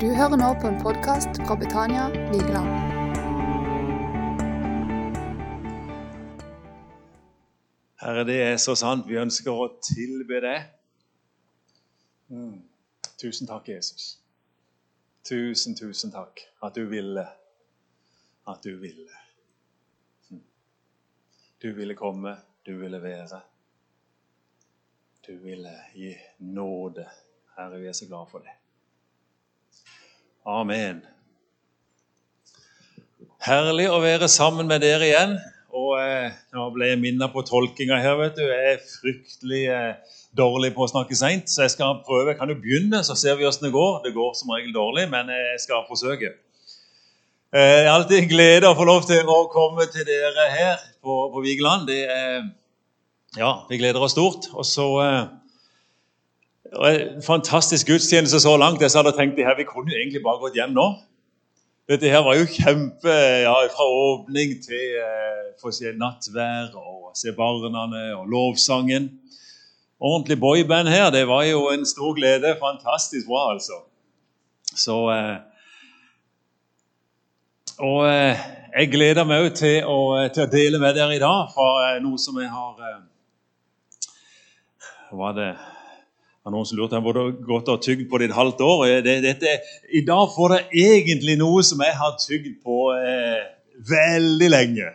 Du hører nå på en podkast fra Betania Vigeland. Herre, det er så sant. Vi ønsker å tilbe deg. Mm. Tusen takk, Jesus. Tusen, tusen takk at du ville. At du ville. Mm. Du ville komme, du ville være. Du ville gi nåde. Herre, vi er så glad for det. Amen. Herlig å være sammen med dere igjen. Og eh, Nå ble jeg minnet på tolkinga her. vet du. Jeg er fryktelig eh, dårlig på å snakke seint, så jeg skal prøve. Kan jo begynne, så ser vi åssen det går. Det går som regel dårlig, men jeg skal forsøke. Eh, det er alltid en glede å få lov til å komme til dere her på, på Vigeland. Det ja, vi gleder oss stort. Og så eh, en fantastisk gudstjeneste så langt. Jeg hadde tenkt her, Vi kunne jo egentlig bare gått hjem nå. Dette her var jo kjempe ja, Fra åpning til eh, å si, nattvær og se barna og lovsangen. Ordentlig boyband her. Det var jo en stor glede. Fantastisk bra, altså. Så eh, Og eh, jeg gleder meg òg til, til, å dele med dere i dag fra eh, noe som jeg har eh, Hva var det det noen som lurte på om godt har tygd på det et halvt år. Det, dette, I dag får det egentlig noe som jeg har tygd på eh, veldig lenge.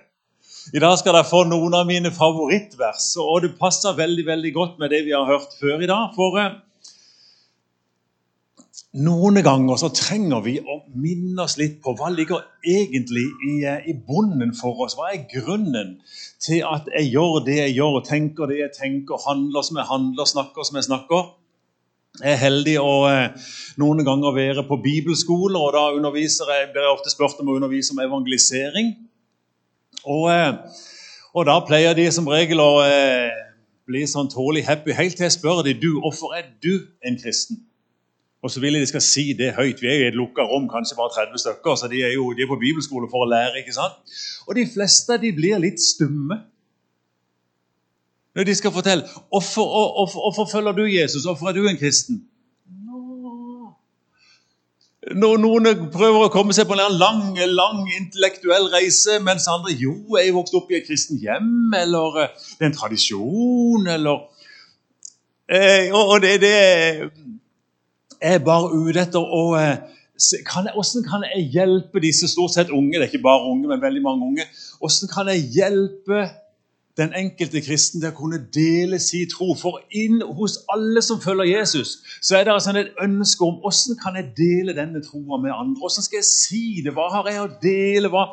I dag skal dere få noen av mine favorittvers, og det passer veldig veldig godt med det vi har hørt før i dag. For eh, noen ganger så trenger vi å minne oss litt på hva ligger egentlig i, eh, i bunnen for oss. Hva er grunnen til at jeg gjør det jeg gjør, tenker det jeg tenker, handler som jeg handler, snakker som jeg snakker? Jeg er heldig å eh, noen ganger være på bibelskole, og da underviser jeg, blir jeg ofte spurt om å undervise om evangelisering. Og, eh, og da pleier de som regel å eh, bli sånn tålelig happy helt til jeg spør de, du, hvorfor er du en kristen. Og så vil jeg de skal si det høyt. Vi er jo i et lukka rom, kanskje bare 30 stykker, så de er jo de er på bibelskole for å lære. ikke sant? Og de fleste de blir litt stumme når de skal fortelle hvorfor, følger du Jesus, hvorfor er du en kristen? Når noen prøver å komme seg på en lang, lang intellektuell reise, mens andre jo, er vokst opp i et kristent hjem, eller eh, det er en tradisjon, eller eh, Og det, det er bare ute etter å eh, kan jeg, Hvordan kan jeg hjelpe disse stort sett unge, det er ikke bare unge, men veldig mange unge, hvordan kan jeg hjelpe den enkelte kristen til å kunne dele sin tro. For inn hos alle som følger Jesus, så er det altså et ønske om hvordan kan jeg dele denne troa med andre. Hvordan skal jeg si det? Hva har jeg å dele? Hva?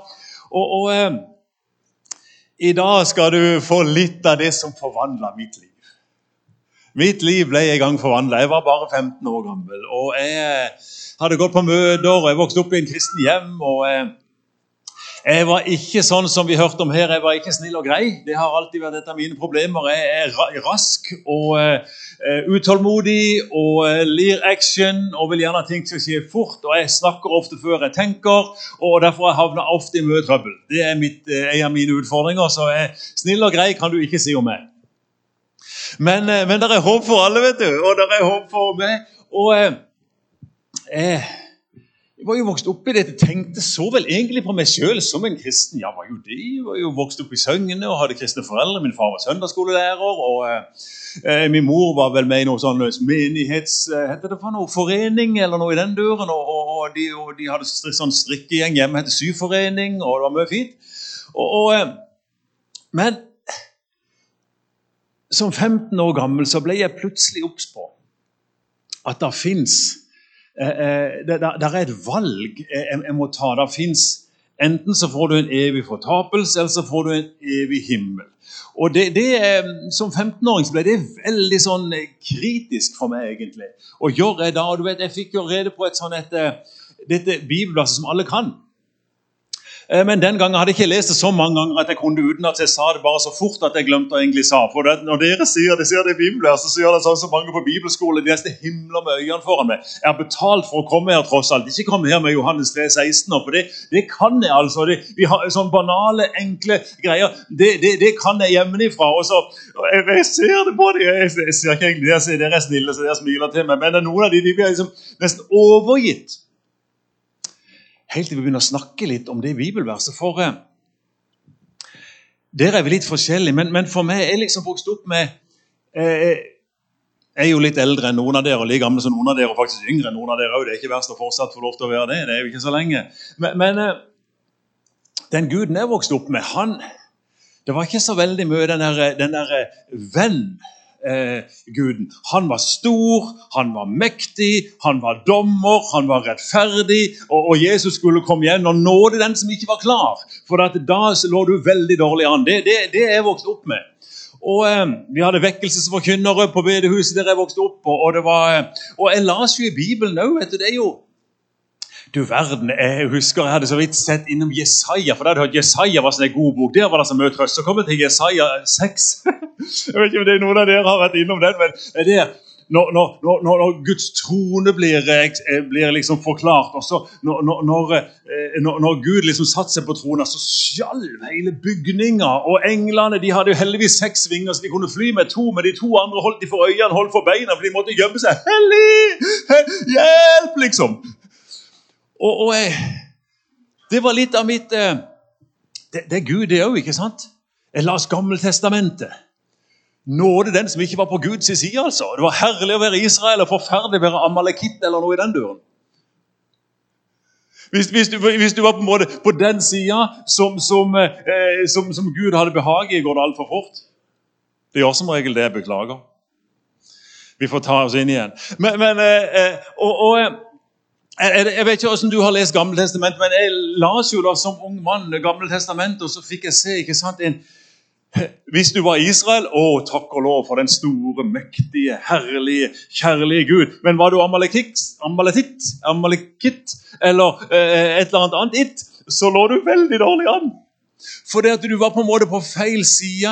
Og, og eh, I dag skal du få litt av det som forvandla mitt liv. Mitt liv ble en gang forvandla. Jeg var bare 15 år gammel. og Jeg hadde gått på møter, og jeg vokste opp i en kristen hjem. og eh, jeg var ikke sånn som vi hørte om her, jeg var ikke snill og grei. Det har alltid vært et av mine problemer. Jeg er rask og uh, utålmodig og uh, lir action og vil gjerne at ting skal skje fort. Og jeg snakker ofte før jeg tenker, og derfor har jeg ofte i mye trøbbel. Det er mitt, uh, en av mine utfordringer. Så snill og grei kan du ikke si om meg. Men, men det er håp for alle, vet du. Og det er håp for meg. Og eh, jeg var jo vokst opp i dette, tenkte så vel egentlig på meg sjøl som en kristen. Ja, var jo det. Jeg var jo vokst opp i Søgne og hadde kristne foreldre. Min far var søndagsskolelærer. og eh, Min mor var vel med i noe sånn menighets... Eh, heter det for noe? Forening eller noe i den duren. Og, og, og, de, og de, hadde sånn strikkegjeng hjemme, het Syforening, og det var mye fint. Eh, men som 15 år gammel så ble jeg plutselig obs på at det fins Eh, eh, det, er et valg jeg, må ta. Det fins Enten så får du en evig fortapelse, eller så får du en evig himmel. Og det, det Som 15-åring ble det veldig sånn eh, kritisk for meg, egentlig. Og gjør jeg da, og du vet, Jeg fikk jo rede på et sånt et, dette bibelverset som alle kan. Eh, men den gangen hadde jeg ikke lest det så mange ganger at jeg kunne uten at jeg sa det bare så fort at jeg glemte å egentlig sa. For det, Når dere sier det, sier det i Bibelen, så sier det sånn som mange på bibelskole. De nesten himler med øynene foran meg. Jeg har betalt for å komme her, tross alt. Ikke komme her med Johannes 3, 16 for det, det kan jeg altså. Det, vi har Sånne banale, enkle greier. Det, det, det kan jeg hjemmefra. Og så, jeg, jeg, ser det på dem. Jeg, jeg, ser ikke egentlig det. Dere er snille, så dere smiler til meg. Men noen av de, de blir liksom nesten overgitt helt til vi begynner å snakke litt om det bibelverset. For eh, der er vi litt forskjellige. Men, men for meg er liksom vokst opp med eh, Jeg er jo litt eldre enn noen av dere, og like gamle som noen av dere, og faktisk yngre enn noen av dere òg. Det er ikke verst å fortsatt få lov til å være det. Det er jo ikke så lenge. Men, men eh, den guden jeg vokste opp med, han Det var ikke så veldig mye den der, den der venn eh, guden. Han var stor, han var mektig, han var dommer, han var rettferdig. Og, og Jesus skulle komme igjen og nåde den som ikke var klar. For da lå du veldig dårlig an. Det, det, det er jeg vokst opp med. Og eh, Vi hadde vekkelsesforkynnere på bedehuset der jeg vokste opp. Og, og, var, eh, og jeg las jo i Bibelen òg. Det er jo du verden, Jeg husker jeg hadde så vidt sett innom Jesaja. for da hadde hørt Jesaja var sånn en god bok. Der var det så mye trøst. Så kom jeg til Jesaja 6. jeg vet ikke om det er noen av dere har vært innom den, men det er når, når, når, når, Guds trone blir, eh, blir liksom forklart, og så eh, når, Gud liksom satte seg på tronen, så skjalv hele bygninga. Og englene de hadde jo heldigvis seks vinger, så de kunne fly med to. Men de to andre holdt de for øynene, holdt for beina, for de måtte gjemme seg. Hellig! Hjelp, liksom! Og, og jeg, Det var litt av mitt eh, Det, det er Gud, det òg, ikke sant? Jeg las Gammeltestamentet. Nåde den som ikke var på Guds side. altså. Det var herlig å være Israel og forferdelig å være amalekitt eller noe i den duren. Hvis, hvis, du, hvis, du, var på en måte på den sida som, som, eh, som, som, Gud hadde behag i, går det altfor fort. Det gjør som regel det. Jeg beklager. Vi får ta oss inn igjen. Men, men eh, eh og, og eh, jeg, vet ikke hvordan du har lest Gammeltestamentet, men jeg las jo da som ung mann Gammeltestamentet, og så fikk jeg se ikke sant, en, Hvis du var Israel, å, takk og lov for den store, mektige, herlige, kjærlige Gud. Men var du amalekitt, amalekitt, amalekitt eller eh, et eller annet annet it, så lå du veldig dårlig an. Fordi at du var på en måte på feil side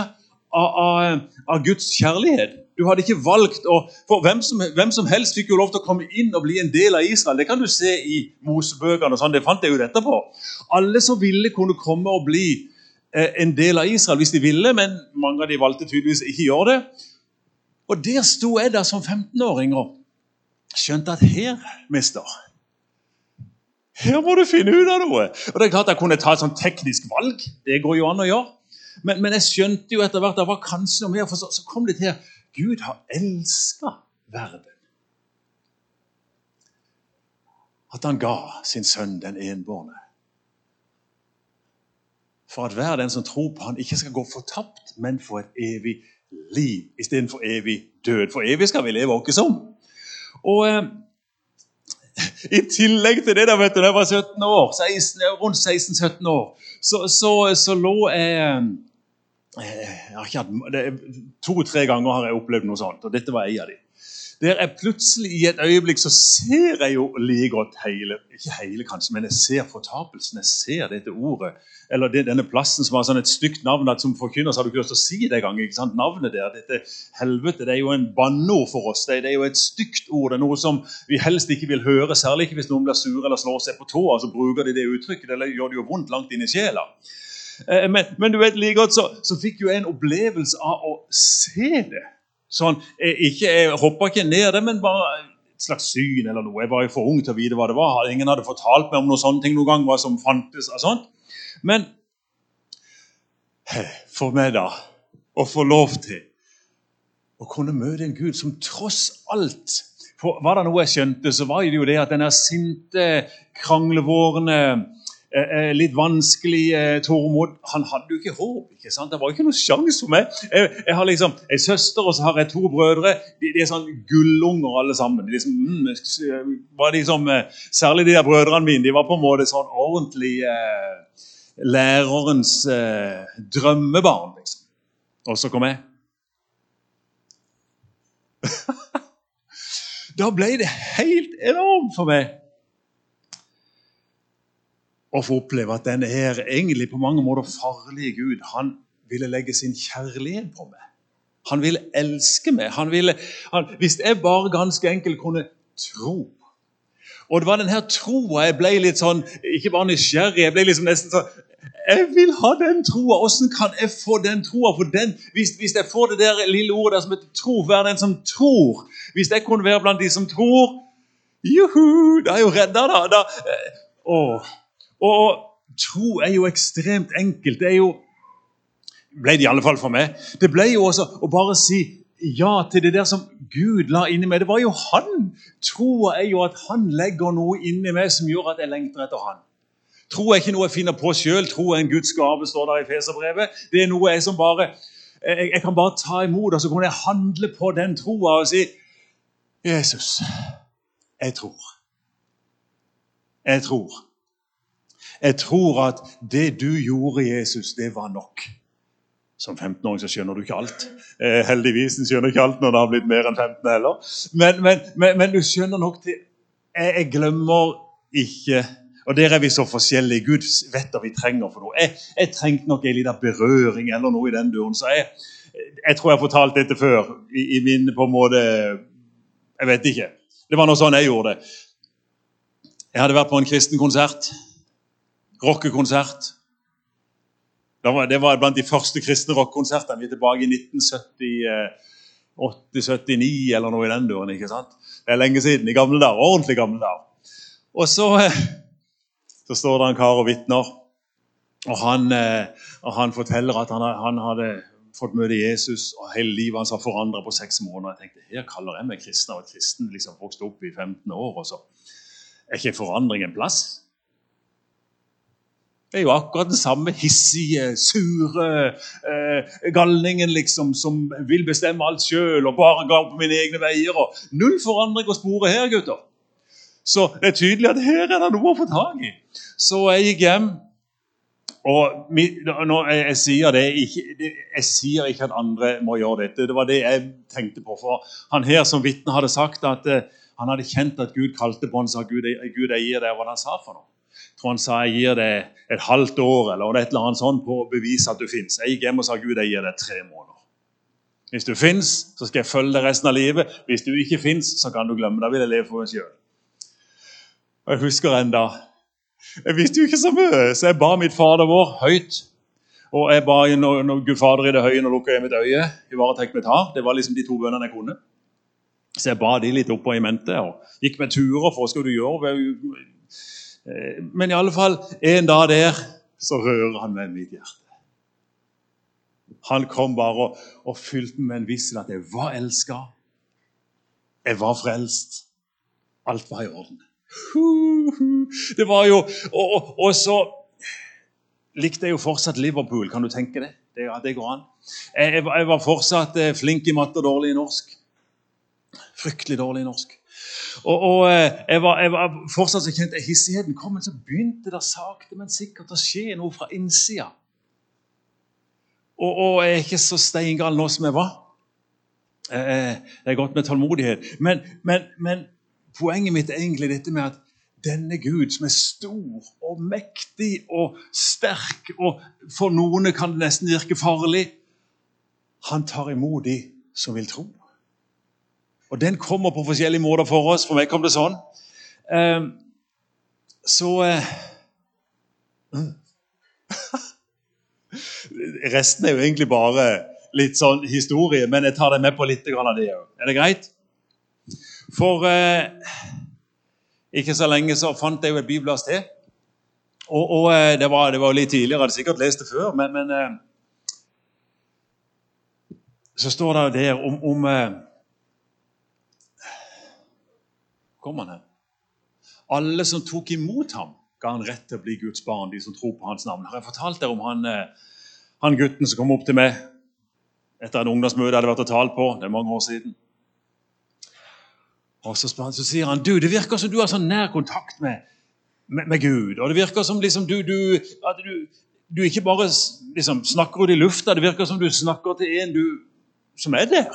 av, av, av Guds kjærlighet. Du hadde ikke valgt å For hvem som, hvem som, helst fikk jo lov til å komme inn og bli en del av Israel. Det kan du se i Mosebøkene. og sånn, Det fant jeg ut etterpå. Alle som ville, kunne komme og bli eh, en del av Israel hvis de ville, men mange av de valgte tydeligvis ikke gjøre det. Og der sto jeg da som 15-åring og skjønte at her, mister Her må du finne ut av noe! Og det er klart Jeg kunne ta et sånn teknisk valg. Det går jo an å gjøre. Men, men jeg skjønte jo etter hvert at det var kanskje noe mer, for så, så kom det til Gud har elska verden. At han ga sin sønn den enbårne. For at hver den som tror på han ikke skal gå fortapt, men få et evig liv istedenfor evig død. For evig skal vi leve åkke som. Og eh, I tillegg til det, da, vet du, da jeg var 17 år, 16, rundt 16-17 år, så, så, så lå jeg To-tre ganger har jeg opplevd noe sånt, og dette var ei av de. Der jeg plutselig i et øyeblikk så ser jeg jo like godt hele Ikke hele, kanskje, men jeg ser fortapelsen. Jeg ser dette ordet. Eller det, denne plassen som har sånn et stygt navn at som forkynner så har du ikke lyst til å si det engang. Navnet der, dette helvete, det er jo en banneord for oss. Det, det, er jo et stygt ord. Det er noe som vi helst ikke vil høre, særlig ikke hvis noen blir sure eller slår seg på tåa. Så bruker de det uttrykket. Eller gjør det jo vondt langt inn i sjela. Eh, men, men, du vet like godt så, så fikk jeg en opplevelse av å se det. Sånn, jeg, ikke, jeg hoppa ikke ned det, men bare et slags syn eller noe. Jeg var jo for ung til å vite hva det var. Ingen hadde fortalt meg om noen sånne ting noen gang, hva som fantes og sånt. Men for meg, da, å få lov til å kunne møte en Gud som tross alt for Var det noe jeg skjønte, så var det jo det at denne sinte, kranglevårende Eh, eh, litt vanskelig eh, Tormod. Han hadde jo ikke håp. ikke sant? Det var ikke noe sjanse for meg. Jeg, jeg har liksom en søster og så har jeg to brødre. De, de er sånn gullunger alle sammen. De liksom, mm, var liksom, særlig de der brødrene mine. De var på en måte sånn ordentlig eh, lærerens eh, drømmebarn. liksom. Og så kom jeg. da ble det helt enormt for meg å få oppleve at denne her egentlig på mange måter farlige Gud han ville legge sin kjærlighet på meg. Han ville elske meg. Han ville, han, hvis jeg bare ganske enkelt kunne tro Og det var denne troa jeg ble litt sånn Ikke bare nysgjerrig, jeg ble liksom nesten sånn Jeg vil ha den troa. Hvordan kan jeg få den troa? Hvis, hvis, jeg får det der lille ordet der som heter tro, være den som tror Hvis jeg kunne være blant de som tror Juhu! Da er jeg jo redda, da. da. Eh, å, Og tro er jo ekstremt enkelt. Det er jo ble det i alle fall for meg. Det ble jo også å bare si ja til det der som Gud la inni meg. Det var jo han. Troa er jo at han legger noe inni meg som gjør at jeg lengter etter han. Tro er ikke noe jeg finner på sjøl. Tro er en Guds gave, står der i Feserbrevet. Det er noe jeg som bare jeg, jeg kan bare ta imot, og så kan jeg handle på den troa og si Jesus, jeg tror. Jeg tror. Jeg tror at det du gjorde, Jesus, det var nok. Som 15-åring så skjønner du ikke alt. Eh, heldigvis skjønner du ikke alt når det har blitt mer enn 15 heller. Men, men, men, men du skjønner nok til jeg, jeg, glemmer ikke Og der er vi så forskjellige. Gud vet hva vi trenger for noe. Jeg, jeg trengte nok en liten berøring eller noe i den døren. Så jeg, jeg tror jeg har fortalt dette før i, i min på en måte Jeg vet ikke. Det var noe sånn jeg gjorde det. Jeg hadde vært på en kristen konsert. Rockekonsert. Det var, var blant de første kristne rockekonsertene. Vi er tilbake i 1978-79 eller noe i den døren. ikke sant? Det er lenge siden. I gamle dager. Ordentlig gamle dager. Og så, eh, så står det en kar og vitner. Og han, eh, og han forteller at han, han, hadde fått møte Jesus, og hele livet hans har forandra på seks måneder. Jeg tenkte, Her kaller jeg meg kristen av et kristen liksom vokste opp i 15 år. og så Er ikke forandring en plass? Det er jo akkurat den samme hissige, sure eh, galningen liksom, som vil bestemme alt sjøl og bare gå på mine egne veier. og Null forandring å spore her, gutter. Så det er tydelig at her er det noe å få tak i. Så jeg gikk hjem. Og når jeg, jeg, sier det, ikke, jeg sier ikke at andre må gjøre dette. Det var det jeg tenkte på. For han her som vitne hadde sagt at uh, han hadde kjent at Gud kalte på han og sa Gud, Gud jeg gir deg hva han sa for noe Jeg tror han sa jeg gir deg et halvt år eller et eller annet sånt på å bevise at du fins. Jeg gikk hjem og sa Gud, jeg gir deg tre måneder. Hvis du fins, så skal jeg følge deg resten av livet. Hvis du ikke fins, så kan du glemme. Da vil jeg leve for meg sjøl. Jeg husker enda, Jeg visste jo ikke så mye, så jeg ba mitt Fader vår høyt. Og jeg ba når Gud Fader i det høye, nå lukker jeg mitt øye. Ivaretek mitt har. Det var liksom de to bønnene jeg kunne. Så jeg ba de litt oppå i mente og gikk med turer for hva skal du gjøre. Eh, men i alle fall, en dag der så rører han med mitt hjerte. Han kom bare og, og fylte med en vissel at jeg var elska. Jeg var frelst. Alt var i orden. Det var jo og, og så likte jeg jo fortsatt Liverpool. Kan du tenke det? Det, det går an. Jeg, jeg, var fortsatt eh, flink i matte og dårlig i norsk. Fryktelig dårlig i norsk. Og, og eh, jeg, var, jeg, var, fortsatt så kjent hissigheten kom, men så begynte det sakte, men sikkert å skje noe fra innsida. Og, og, jeg er ikke så steingal nå som jeg var. Jeg er godt med tålmodighet. Men, men, men poenget mitt er egentlig dette med at denne Gud, som er stor og mektig og sterk, og for noen kan det nesten virke farlig, han tar imot de som vil tro. Og den kommer på forskjellige måter for oss. For meg kom det sånn. Uh, så uh, Resten er jo egentlig bare litt sånn historie, men jeg tar deg med på litt av det òg. Er det greit? For uh, ikke så lenge så fant jeg jo et bibelvers til. Og, og det, var, det, var, litt tidligere, jeg hadde sikkert lest det før, men, men så står det der om, om kom han hen? Alle som tok imot ham, ga han rett til å bli Guds barn, de som tror på hans navn. Har jeg fortalt dere om han, eh, han gutten som kom opp til meg etter en ungdomsmøte jeg hadde vært og talt på? Det er mange år siden. Og så, han, så sier han du, det virker som du har sånn nær kontakt med, med, med Gud. Og det virker som liksom du, du, at du, du ikke bare liksom, snakker ut i lufta, det virker som du snakker til en du, som er der.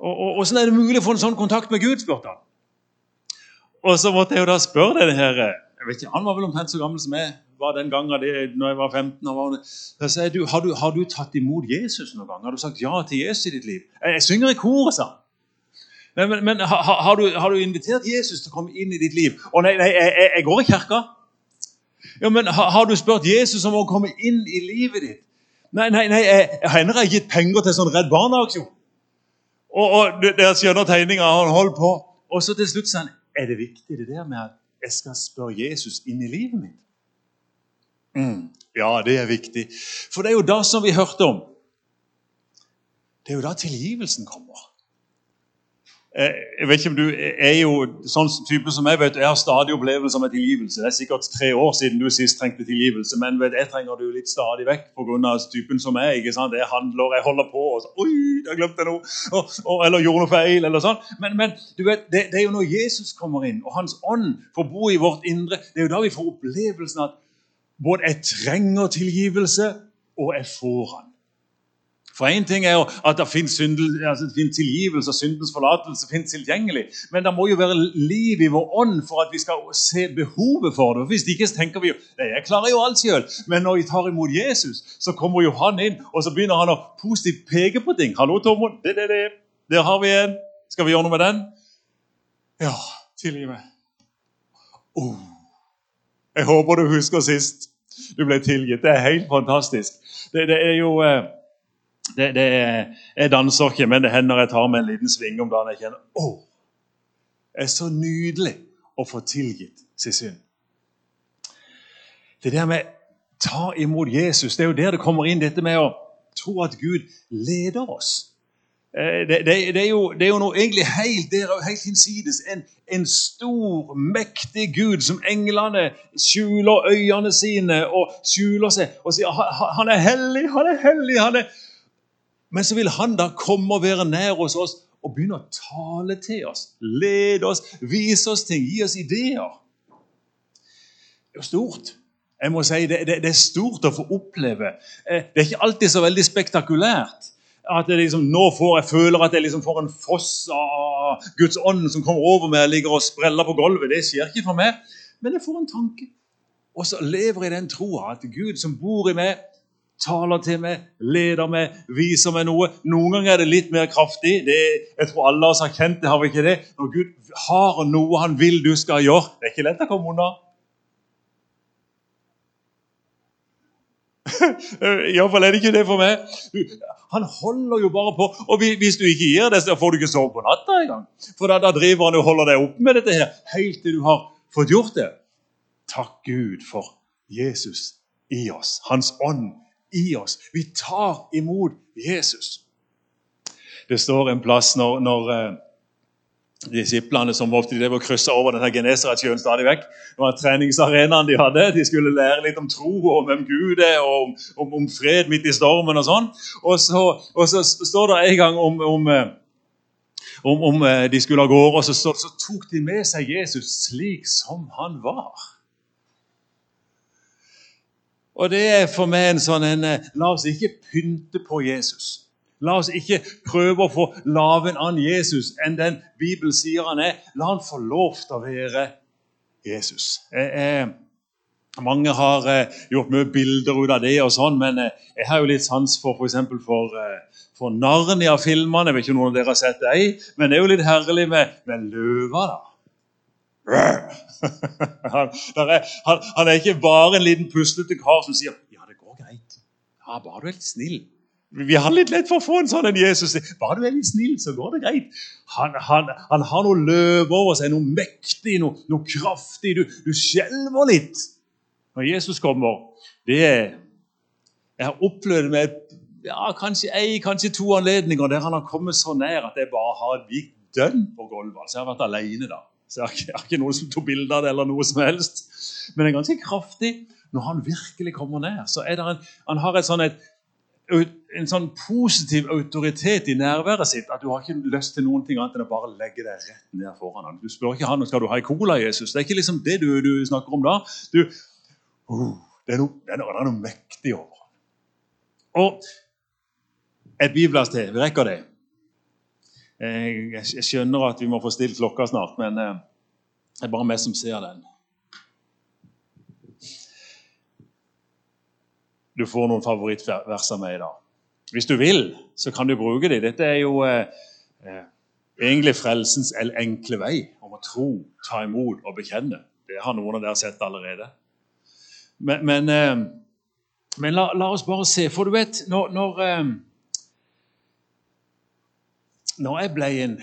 Og, og, er det mulig å få en sånn kontakt med Gud? spurte han. Og så måtte jeg jo da spørre denne her, jeg vet ikke, Han var vel omtrent så gammel som jeg var den gangen det, når jeg var 15. Var, så sier du, har, du, har du tatt imot Jesus noen gang? Har du sagt ja til Jesus i ditt liv? Jeg, jeg synger i koret, sa han. Men, men, men har, har, du, har, du, invitert Jesus til å komme inn i ditt liv? Å nei, nei jeg, jeg, går i kirka. Ja, men har, har, du spurt Jesus om å komme inn i livet ditt? Nei, nei, nei jeg, hender jeg har gitt penger til sånn Redd Barna-aksjon. Og, og Dere skjønner tegninga han holder på. Og så til slutt sier han er det viktig det der med at jeg skal spørre Jesus inn i livet mitt. Mm. Ja, det er viktig. For det er jo da som vi hørte om Det er jo da tilgivelsen kommer. Eh, jeg vet ikke om du er jo sånn type som jeg vet, jeg har stadig opplevelser med tilgivelse. Det er sikkert tre år siden du sist trengte tilgivelse, men vet, jeg trenger du litt stadig vekk pga. typen som er. ikke? Jeg handler, jeg holder på og så, Oi, jeg glemte noe! Og, og, eller gjorde noe feil, eller sånn. Men, men du vet, det, det, er jo når Jesus kommer inn, og Hans ånd får bo i vårt indre, det er jo da vi får opplevelsen at både jeg trenger tilgivelse, og jeg får han. For Én ting er jo at det syndel, altså tilgivelse og syndens forlatelse finnes tilgjengelig. Men det må jo være liv i vår ånd for at vi skal se behovet for det. Hvis ikke så tenker vi jo jeg klarer jo alt selv. Men når vi tar imot Jesus, så kommer jo han inn og så begynner han å positivt peke på ting. Hallo, Tormod. Det, det, det. Der har vi en. Skal vi gjøre noe med den? Ja, tilgi meg. Oh. Jeg håper du husker sist du ble tilgitt. Det er helt fantastisk. Det, det er jo... Eh, det, det er, jeg danser ikke, men det hender jeg tar med en liten sving om dagen. Jeg kjenner å, det er så nydelig å få tilgitt sin synd. Det der med ta imot Jesus, det er jo der det kommer inn dette med å tro at Gud leder oss. Eh, det, det, det, er, jo, det er, jo, noe egentlig helt, der, helt hinsides. En, en, stor, mektig Gud som englene skjuler øynene sine og skjuler seg og sier han er hellig, han er hellig. han er men så vil han da komme og være nær hos oss og begynne å tale til oss, lede oss, vise oss ting, gi oss ideer. Det er jo stort. Jeg må si, det, det, det er stort å få oppleve. Eh, det er ikke alltid så veldig spektakulært. At jeg liksom, nå får jeg føler at jeg liksom får en foss av Guds ånd som kommer over meg og ligger og spreller på gulvet. Det skjer ikke for meg. Men jeg får en tanke. Og så lever jeg i den troa at Gud som bor i meg, taler til meg, leder meg, viser meg noe. Noen ganger er det litt mer kraftig. Det, jeg tror alle oss har kjent det. har vi ikke det? Når Gud har noe han vil du skal gjøre. Det er ikke lett å komme unna. Iallfall er det ikke det for meg. Han holder jo bare på. Og hvis du ikke gir det, så får du ikke sove på natta engang. For da, da driver han og holder deg oppe med dette her helt til du har fått gjort det. Takk Gud for Jesus i oss. Hans ånd i oss. Vi tar imot Jesus. Det står en plass når, når uh, disiplene som ofte de kryssa over denne Genesaretsjøen stadig vekk. Det var treningsarenaen de hadde. De skulle lære litt om tro og om hvem Gud er, og om, om, om fred midt i stormen og sånn. Og så, og så står det en gang om, om eh, om, om, eh, de skulle av gårde, og så, så, så, tok de med seg Jesus slik som han var. Og det er for meg en sånn en eh, La oss ikke pynte på Jesus. La oss ikke prøve å få lave en annen Jesus enn den Bibelen sier han er. La han få lov til å være Jesus. Jeg, jeg, mange har eh, gjort mye bilder ut av det, og sånn, men eh, jeg har jo litt sans for f.eks. for, eh, for Narnia-filmene. Jeg vet ikke om noen av dere har sett dem, men det er jo litt herlig med, med løver. da. Han, er, han, han, er ikke bare en liten puslete kar som sier 'ja, det går greit'. Ja, bare du er litt snill. Vi har litt lett for å få en sånn en Jesus. Bare du er litt snill, så går det greit. Han, han, har noe løv over seg, noe mektig, noe, noe kraftig. Du, du skjelver litt når Jesus kommer. Det er Jeg har opplevd med ja, kanskje ei, kanskje to anledninger der han har kommet så nær at jeg bare har gikk dønn på gulvet. Altså, jeg har vært alene da. Så jeg har, ikke, noen som tok bilde av det, eller noe som helst. Men det er ganske kraftig når han virkelig kommer ned. så er det en, Han har sånn et, en sånn positiv autoritet i nærværet sitt at du har ikke lyst til noen ting annet enn å bare legge deg rett ned foran ham. Du spør ikke han skal du ha i cola, Jesus. Det er ikke liksom det du, du snakker om da. Du, uh, det, er noe, det, er noe, det er noe mektig over ham. Og et bibelvers til. Vi rekker det. Jeg, skjønner at vi må få stilt klokka snart, men eh, det er bare meg som ser den. Du får noen favorittvers av meg i dag. Hvis du vil, så kan du bruke dem. Dette er jo eh, eh, egentlig frelsens enkle vei om å tro, ta imot og bekjenne. Det har noen av dere sett allerede. Men, men, eh, men la, la, oss bare se. For du vet, når, når eh, når jeg ble en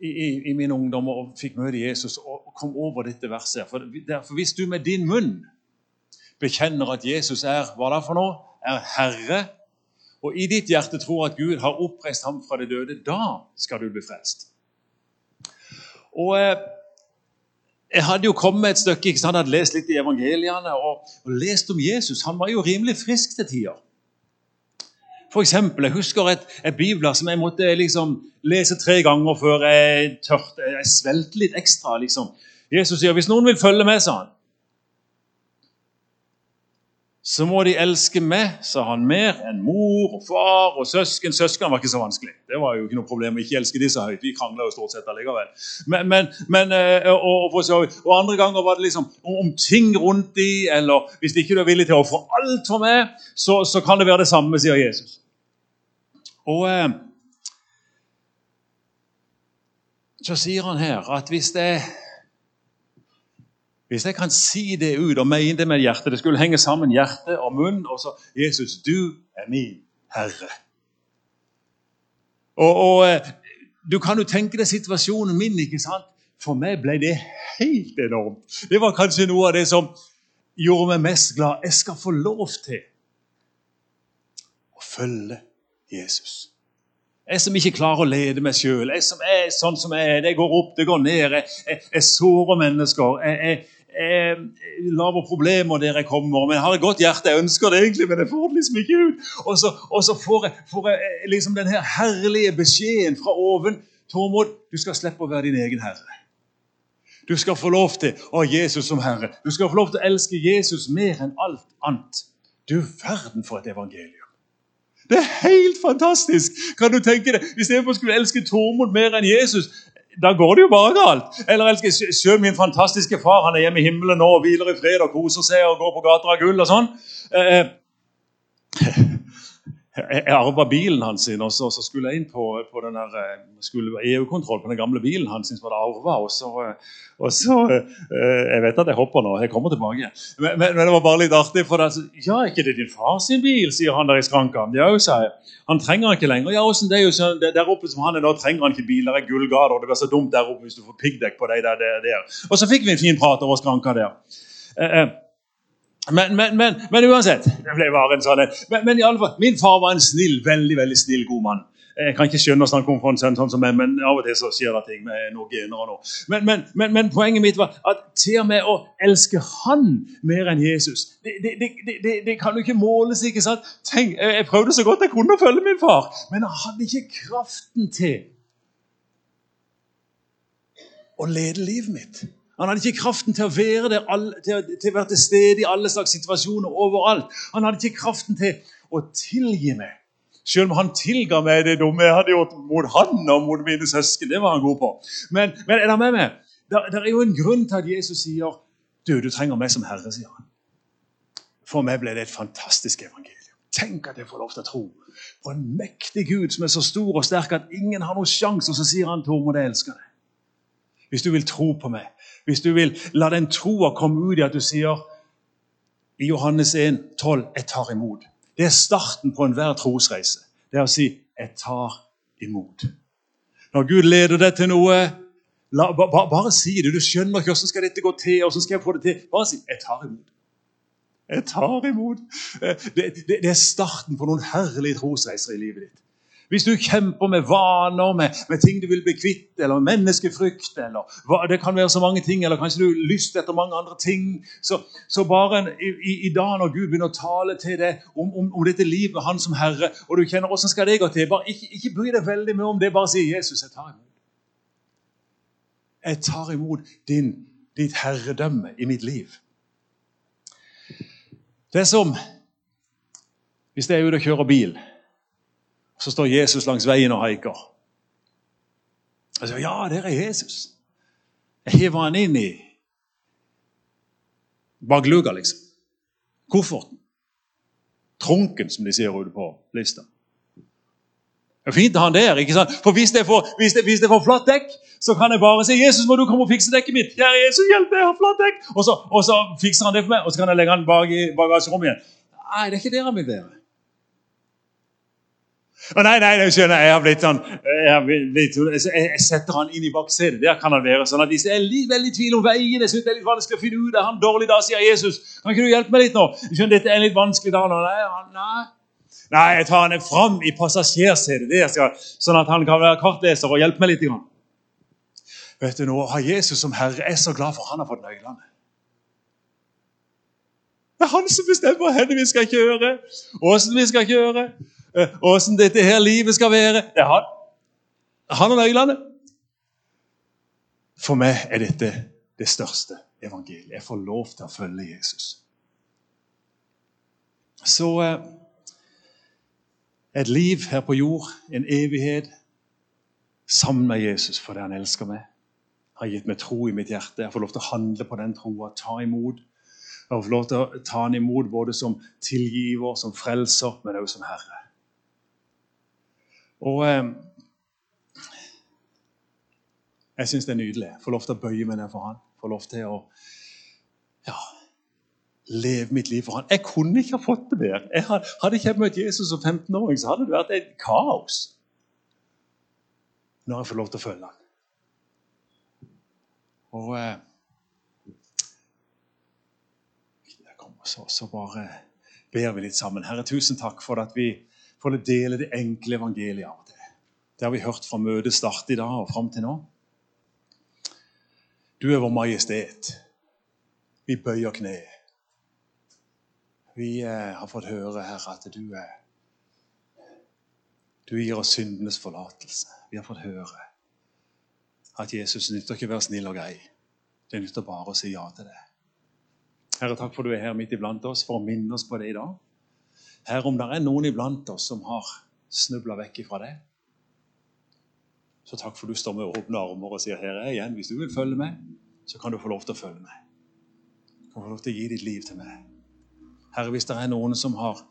i, i, i min ungdom og fikk møte Jesus og kom over dette verset. For, derfor, hvis du med din munn bekjenner at Jesus er hva da for noe? Er Herre, og i ditt hjerte tror at Gud har oppreist ham fra de døde, da skal du bli frelst. Og eh, Jeg hadde jo kommet et stykke, ikke sant? Hadde lest litt i evangeliene og, og lest om Jesus. Han var jo rimelig frisk til tider. For eksempel, Jeg husker et, et bibler som jeg måtte liksom lese tre ganger før jeg tørte. Jeg svelte litt ekstra. liksom. Jesus sier hvis noen vil følge med, sa han, så må de elske meg, sa han, mer enn mor og far og søsken. Søsken var ikke så vanskelig. Det var jo ikke noe problem å ikke elske de så høyt. Vi krangla jo stort sett allikevel. Men, men, men eh, og, og, og, andre ganger var det liksom om ting rundt de, eller hvis ikke du er villig til å ofre alt for meg, så, så, kan det være det samme, sier Jesus. Og eh, så sier han her at hvis er hvis jeg kan si det ut og mene det med hjertet Det skulle henge sammen hjerte og munn. Og så Jesus, du er min Herre. Og, og, eh, Du kan jo tenke deg situasjonen min. ikke sant? For meg ble det helt enormt. Det var kanskje noe av det som gjorde meg mest glad. Jeg skal få lov til å følge Jesus. Jeg som ikke klarer å lede meg sjøl. Jeg som er sånn som jeg er. Det går opp, det går ned. Jeg, jeg, jeg sårer mennesker. Jeg, jeg, jeg lager problemer der jeg kommer. Men jeg har et godt hjerte, jeg ønsker det egentlig, men jeg får det liksom ikke ut. Og så, og så får, jeg, får, jeg, eh, liksom den her herlige beskjeden fra oven. Tormod, du skal slippe å være din egen herre. Du skal få lov til å ha Jesus som herre. Du skal få lov til å elske Jesus mer enn alt annet. Du verden for et evangelium. Det er helt fantastisk! Kan du tenke deg, Istedenfor å skulle elske Tormod mer enn Jesus, da går det jo bare galt. Eller elsker selv min fantastiske far. Han er hjemme i himmelen nå og hviler i fred og koser seg og går på gater av gull og sånn. Eh, eh jeg arva bilen hans, og så, så, skulle jeg inn på, på den EU-kontroll på den gamle bilen hans. som hadde arvet, og så, og så eh, Jeg vet at jeg hopper nå, jeg kommer tilbake. Men, men, men det var bare litt artig. for det, Ja, er ikke det din far sin bil? sier han der i skranka. Ja, sa jeg. Han trenger han ikke lenger. Ja, hvordan det er jo sånn, Der oppe som han er nå, trenger han ikke bil. Det er gullgater. Det blir så dumt der oppe hvis du får piggdekk på deg der, der, der. Og så fikk vi en fin prat over skranka der. Eh, eh, men, men, men, men, uansett det ble bare en sånn, men, men i alle fall, Min far var en snill, veldig veldig snill, god mann. Jeg kan ikke skjønne hvordan han kom fra en sønn sånn som meg, men av og til så skjer det ting med noen gener. og noe. Men, poenget mitt var at til og med å elske han mer enn Jesus Det, det, det, det kan jo ikke måles. ikke sant? Tenk, jeg prøvde så godt jeg kunne å følge min far, men han hadde ikke kraften til å lede livet mitt. Han hadde ikke kraften til å være der, til, til å være til stede i alle slags situasjoner overalt. Han hadde ikke kraften til å tilgi meg. Selv om han tilga meg det dumme jeg hadde gjort mot han og mot mine søsken. Det var han god på. Men, men er det med meg? Det, er jo en grunn til at Jesus sier du, du trenger meg som herre. sier han. For meg ble det et fantastisk evangelium. Tenk at jeg får lov til å tro på en mektig Gud som er så stor og sterk at ingen har noen sjanse. Og så sier han Tormod, jeg elsker deg. Hvis du vil tro på meg, hvis du vil la den troa komme ut i at du sier i Johannes 1, 12, 'Jeg tar imot'. Det er starten på enhver trosreise. Det er å si 'Jeg tar imot'. Når Gud leder deg til noe, la, ba, ba, bare si det. Du skjønner ikke hvordan skal dette gå til. hvordan skal jeg få det til. Bare si 'Jeg tar imot'. Jeg tar imot. Eh, det, det, det er starten på noen herlige trosreiser i livet ditt. Hvis du kjemper med vaner, med, med, ting du vil bli kvitt, eller menneskefrykt eller hva, Det kan være så mange ting, eller kanskje du har lyst etter mange andre ting. Så, så bare i, i, dag når Gud begynner å tale til deg om, om, om, dette livet med Han som Herre, og du kjenner åssen skal det gå til, bare ikke, ikke bry deg veldig mye om det. Bare si 'Jesus, jeg tar imot'. Jeg tar imot din, ditt herredømme i mitt liv. Det er som hvis jeg er ute og kjører bil. Så står Jesus langs veien og haiker. Og så, ja, der er Jesus. Jeg hiver han inn i bakluka, liksom. Kofferten. Trunken, som de sier ute på lista. Det er fint å ha han der. ikke sant? For hvis det, er for, hvis, det, hvis det er for flatt dekk, så kan jeg bare si 'Jesus, må du komme og fikse dekket mitt.' 'Kjære Jesus, hjelp jeg har flatt dekk.' Og så, og så, fikser han det for meg, og så kan jeg legge han bak i bagasjerommet igjen. Nei, det er ikke der han vil være. Å, nei, nei, jeg skjønner jeg. Jeg har blitt sånn jeg, har blitt, jeg, jeg setter han inn i baksetet. Der kan han være. sånn at jeg er litt, veldig i tvil om veien, jeg synes det er litt vanskelig å finne ut av han dårlig da, sier Jesus. Kan ikke du hjelpe meg litt nå? Skjønner, dette er litt vanskelig da. nå. Nei, nei. nei, jeg tar han fram i passasjersetet, der, sånn at han kan være kartleser og hjelpe meg litt. Vet du nå, Å Jesus som Herre jeg er så glad for han har fått nøklene. Det er han som bestemmer hvor vi skal kjøre, åssen vi skal kjøre åssen dette her livet skal være. Det er han. Han har nøklene. For meg er dette det største evangeliet. Jeg får lov til å følge Jesus. Så eh, et liv her på jord, en evighet sammen med Jesus fordi han elsker meg. Har gitt meg tro i mitt hjerte. Jeg får lov til å handle på den troa, ta imot. Jeg få lov til å ta han imot både som tilgiver, som frelser, men også som Herre. Og eh, jeg syns det er nydelig. Få lov til å bøye meg ned for han. Få lov til å ja, leve mitt liv for han. Jeg kunne ikke ha fått det bedre. Jeg hadde, ikke jeg møtt Jesus som 15-åring, så hadde det vært et kaos. Når jeg får lov til å følge han. Og eh, så, så bare ber vi litt sammen. Herre, tusen takk for at vi får dele det enkle evangeliet av og. Det har vi hørt fra møtestart i dag og fram til nå. Du er vår majestet. Vi bøyer kne. Vi eh, har fått høre, Herre, at du er Du gir oss syndenes forlatelse. Vi har fått høre at Jesus nytter ikke å være snill og grei. Det nytter bare å si ja til det. Herre, takk for du er her midt iblant oss for å minne oss på det i dag. Herre, om det er noen iblant oss som har snubla vekk ifra det, så takk for du står med åpne armer og sier her er jeg igjen. Hvis du vil følge med, så kan du få lov til å følge med. Du kan få lov til å gi ditt liv til meg. Herre, hvis det er noen som har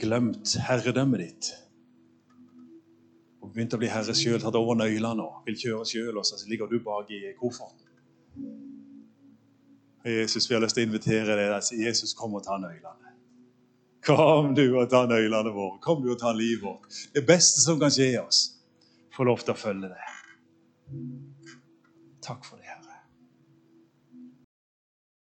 glemt herredømmet ditt og begynt å bli herre sjøl, tatt over nøklene og vil kjøre sjøl, og så ligger du bak i kofferten Jesus, vi har lyst til å invitere deg. Jesus, kom og ta nøklene. Kom du og ta nøklene våre. Kom du og ta livet vårt. Det beste som kan skje oss, få lov til å følge det. Takk for det.